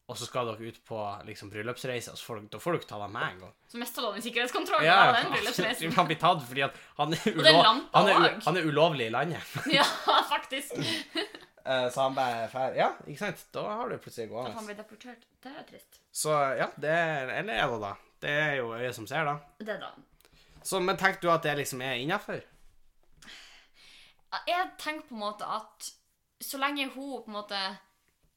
S1: og så skal dere ut på liksom bryllupsreise, og så får dere, da får du ikke ta deg med en gang.
S2: Så mister du den sikkerhetskontrollen
S1: Ja,
S2: av den bryllupsreisen.
S1: Han blir tatt fordi at han er, *laughs*
S2: er
S1: ulov, han er, u- han er ulovlig i landet. *laughs*
S2: Ja, faktisk. *laughs*
S1: Eh, Så han bare drar. Ja, ikke sant? Da har du plutselig
S2: gått
S1: Da får
S2: han bli deportert. Det er trist.
S1: Så ja, det er Eller er det da? Det er jo øyet som ser, da.
S2: Det da.
S1: Så, men tenker du at det liksom er innafor?
S2: Jeg tenker på en måte at så lenge hun på en måte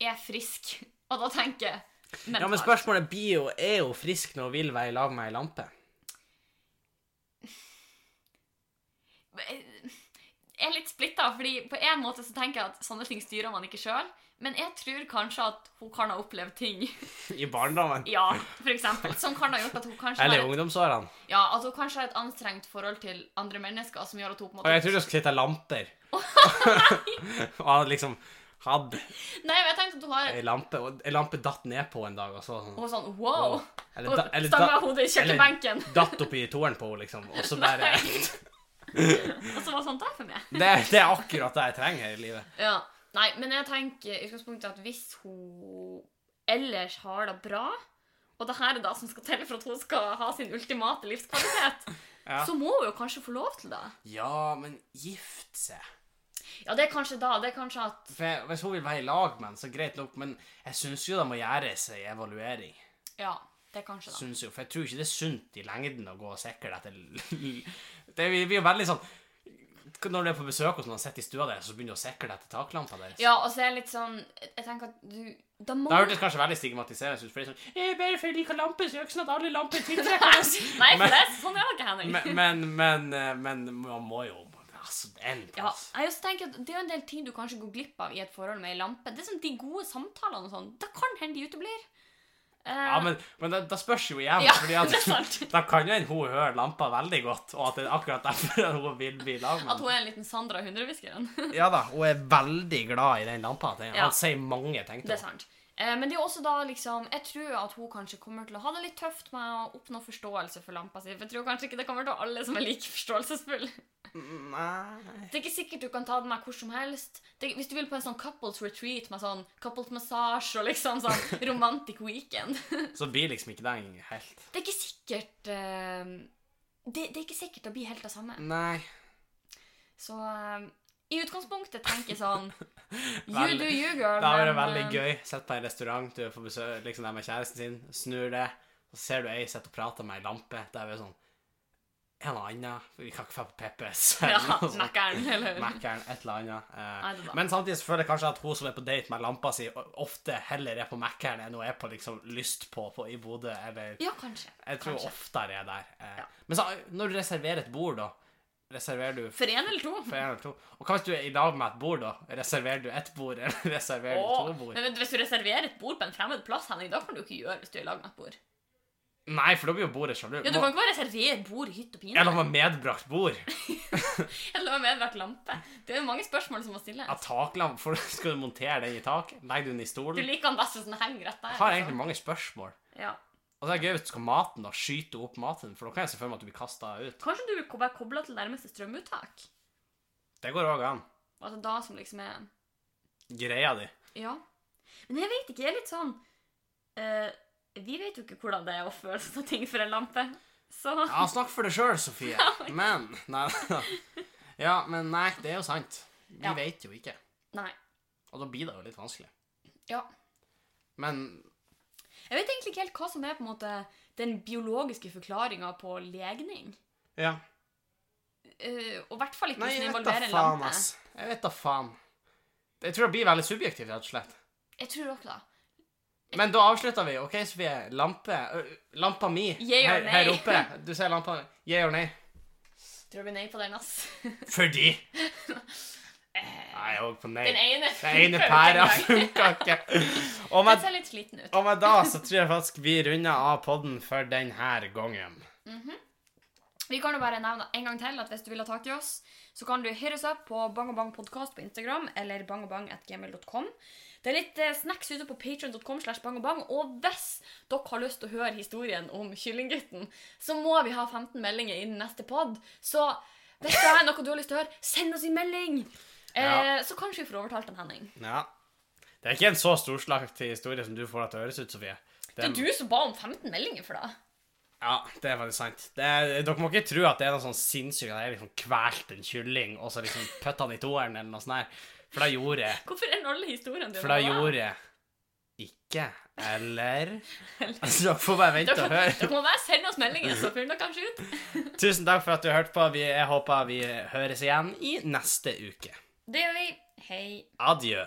S2: er frisk, *laughs* og da tenker jeg
S1: Ja, men spørsmålet blir jo Er hun frisk når hun vil være i lag med ei lampe?
S2: Jeg er litt splitta, fordi på en måte så tenker jeg at sånne ting styrer man ikke sjøl. Men jeg tror kanskje at hun kan ha opplevd ting *laughs*
S1: I barndommen?
S2: Ja, for eksempel, som kan ha gjort at hun kanskje
S1: Eller i ungdomsårene?
S2: ja, at hun kanskje har et anstrengt forhold til andre mennesker som gjør at hun på en måte...
S1: Og jeg trodde du skulle sitte lamper. *laughs* og hadde liksom hatt
S2: Nei, men jeg tenkte at hun har
S1: ei lampe, og ei lampe datt ned på en dag, og så sånn
S2: Hun sånn wow!
S1: Eller,
S2: Hun
S1: da, eller
S2: hodet i kjøkkenbenken. *laughs*
S1: datt oppi toeren på henne, liksom. Og så bare
S2: Og så var sånt der for meg.
S1: det, det er akkurat det jeg trenger her i livet.
S2: Ja. Nei, men jeg tenker i utgangspunktet at hvis hun ellers har det bra, og det her er det som skal til for at hun skal ha sin ultimate livskvalitet, *laughs*
S1: Ja.
S2: så må hun jo kanskje få lov til det.
S1: Ja, men gift seg
S2: Ja, det er kanskje da. Det er kanskje at
S1: For Hvis hun vil være i lag med han, så greit nok, men jeg syns jo det må gjøres ei evaluering.
S2: Ja, det er kanskje da.
S1: Synes jo, For jeg tror ikke det er sunt i lengden å gå og sikre etter Det blir jo veldig sånn Når du er på besøk hos noen og sitter i stua deres, så begynner du å sikre deg til taklampa deres.
S2: Ja, og så er det litt sånn Jeg tenker at du Da må
S1: Det hørtes kanskje veldig stigmatiserende ut. For det er sånn «Eh, Bare fordi jeg liker lamper, så gjør ikke sånn at alle lamper tiltrekker.
S2: Nei, for
S1: Men-
S2: det er sånn er det ikke, Henning.
S1: Men, men, men, eh, men man må jo Altså, en
S2: Ja,
S1: plass.
S2: jeg også tenker at Det er jo en del ting du kanskje går glipp av i et forhold med ei lampe. Det er sånn De gode samtalene og sånn. Da kan hende de uteblir. Eh,
S1: Ja, men, men da, det spørs jo igjen.
S2: Ja,
S1: fordi at, *laughs*
S2: det. *laughs*
S1: Da kan jo en hun høre lampa veldig godt, og at det er akkurat derfor *laughs* hun vil bli lag med
S2: At hun er en liten Sandra hundrehviskeren.
S1: Ja da, hun er veldig glad i den lampa. Han
S2: Ja.
S1: Han sier mange ting
S2: Det
S1: til
S2: er sant. Eh, men det er også da liksom Jeg tror at hun kanskje kommer til å ha det litt tøft med å oppnå forståelse for lampa si. For jeg tror kanskje ikke det kommer til å alle som er like forståelsesfulle.
S1: Nei
S2: Det er ikke sikkert du kan ta den med hvor som helst. Det, hvis du vil på en sånn couples retreat med sånn couples massage og liksom sånn *laughs* romantic weekend *laughs*
S1: Så blir liksom ikke det den helt
S2: Det er ikke sikkert uh, det, det er ikke sikkert det blir helt det samme.
S1: Nei.
S2: Så eh, i utgangspunktet tenker sånn *laughs* You do you, girl.
S1: Da har
S2: det
S1: veldig
S2: eh,
S1: gøy. Sett på en restaurant, du får besøk liksom der med kjæresten sin, snur det, så ser du ei sitter og prater med ei lampe. Der er vi sånn En eller annen. Vi kan ikke dra på Peppes. *laughs*
S2: Ja. Mækkern, eller
S1: Mækkern, et eller annet. Eh,
S2: det
S1: men samtidig så føler jeg kanskje at hun som er på date med lampa si, ofte heller er på Mækkern enn hun er på liksom lyst på, på i Bodø, eller
S2: Ja, kanskje.
S1: Jeg tror
S2: kanskje.
S1: oftere er der. Eh,
S2: Ja.
S1: Men så, når du reserverer et bord, da Reserverer du
S2: For én eller to?
S1: for en eller to? Og hva hvis du er i lag med et bord, da? Reserverer du ett bord, eller *laughs* reserverer du to bord?
S2: men hvis du reserverer et bord på en fremmed plass, Henning, da kan du ikke gjøre hvis du er i lag med et bord.
S1: Nei, for da blir jo bordet sjalu.
S2: Ja, Du kan ikke bare reservere bord i hytt og pine.
S1: Eller ha medbrakt bord. *laughs*
S2: Eller ha medbrakt lampe. Det er mange spørsmål som må stilles.
S1: Ja, taklamp. For *laughs* skal du montere den i taket? Legger du den i stolen?
S2: Du liker den best hvis den henger rett der.
S1: Jeg har
S2: liksom.
S1: egentlig mange spørsmål.
S2: Ja.
S1: Og det er gøy hvis du skal maten, da. Skyte opp maten. For da kan jeg se for meg at du blir kasta ut.
S2: Kanskje du vil være kobla til nærmeste strømuttak?
S1: Det går òg an.
S2: er da som liksom er
S1: Greia di.
S2: Ja. Men jeg vet ikke, jeg er litt sånn uh, Vi vet jo ikke hvordan det er å føle sånne ting for en lampe. Så
S1: Ja, snakk for deg sjøl, Sofie. *laughs* Men Nei da. Ja, men nei, det er jo sant. Vi
S2: Ja.
S1: vet jo ikke.
S2: Nei.
S1: Og da blir det jo litt vanskelig.
S2: Ja.
S1: Men
S2: Jeg vet egentlig ikke helt hva som er på en måte den biologiske forklaringa på legning.
S1: ja.
S2: Uh, og i hvert fall ikke
S1: Nei,
S2: hvis den involverer en lampe.
S1: ass. Jeg vet da faen. Jeg tror det blir veldig subjektivt, rett og slett.
S2: Jeg tror også det.
S1: Men da avslutter vi. OK, Sofie. Lampe. Lampa mi
S2: yeah
S1: her, her oppe. *laughs* Du ser lampa Yeah or nay?
S2: Tror vi nei på den, ass.
S1: Fordi *laughs* Nei, jeg er på nei.
S2: Den ene
S1: Den ene
S2: funker
S1: pæra funka ikke. *laughs* Og med,
S2: ser litt sliten ut.
S1: og med da så tror jeg faktisk vi runder av podden for denne gangen.
S2: Vi kan jo bare nevne en gang til at hvis du vil ha tak i oss, så kan du hit oss opp på Bang Bang på Instagram eller bangabang.gmail.com. Det er litt eh, snacks ute på patreon.com slash bangabang, og hvis dere har lyst til å høre historien om Kyllinggutten, så må vi ha 15 meldinger innen neste pod. Så hvis det er noe du har lyst til å høre, send oss en melding! Eh. Så kanskje vi får overtalt en Henning.
S1: Ja. Det er ikke en så storslagt historie som du får det til å høres ut, Sofie.
S2: Det er du som ba om 15 meldinger for det.
S1: Ja, det er faktisk sant. Det er, dere må ikke tro at det er noe sånn sinnssykt at jeg liksom kvalt en kylling og så liksom pøtta den i toeren eller noe sånt der. For da gjorde jeg.
S2: Hvorfor er alle historiene dine
S1: For
S2: det?
S1: gjorde jeg ikke. *laughs* Eller Altså, dere får bare vente
S2: Dere,
S1: og høre.
S2: dere må bare sende oss meldinger, så finner dere kanskje ut.
S1: Tusen takk for at du hørte på. Vi, jeg håper vi høres igjen i neste uke.
S2: Det gjør vi. Hei.
S1: Adjø.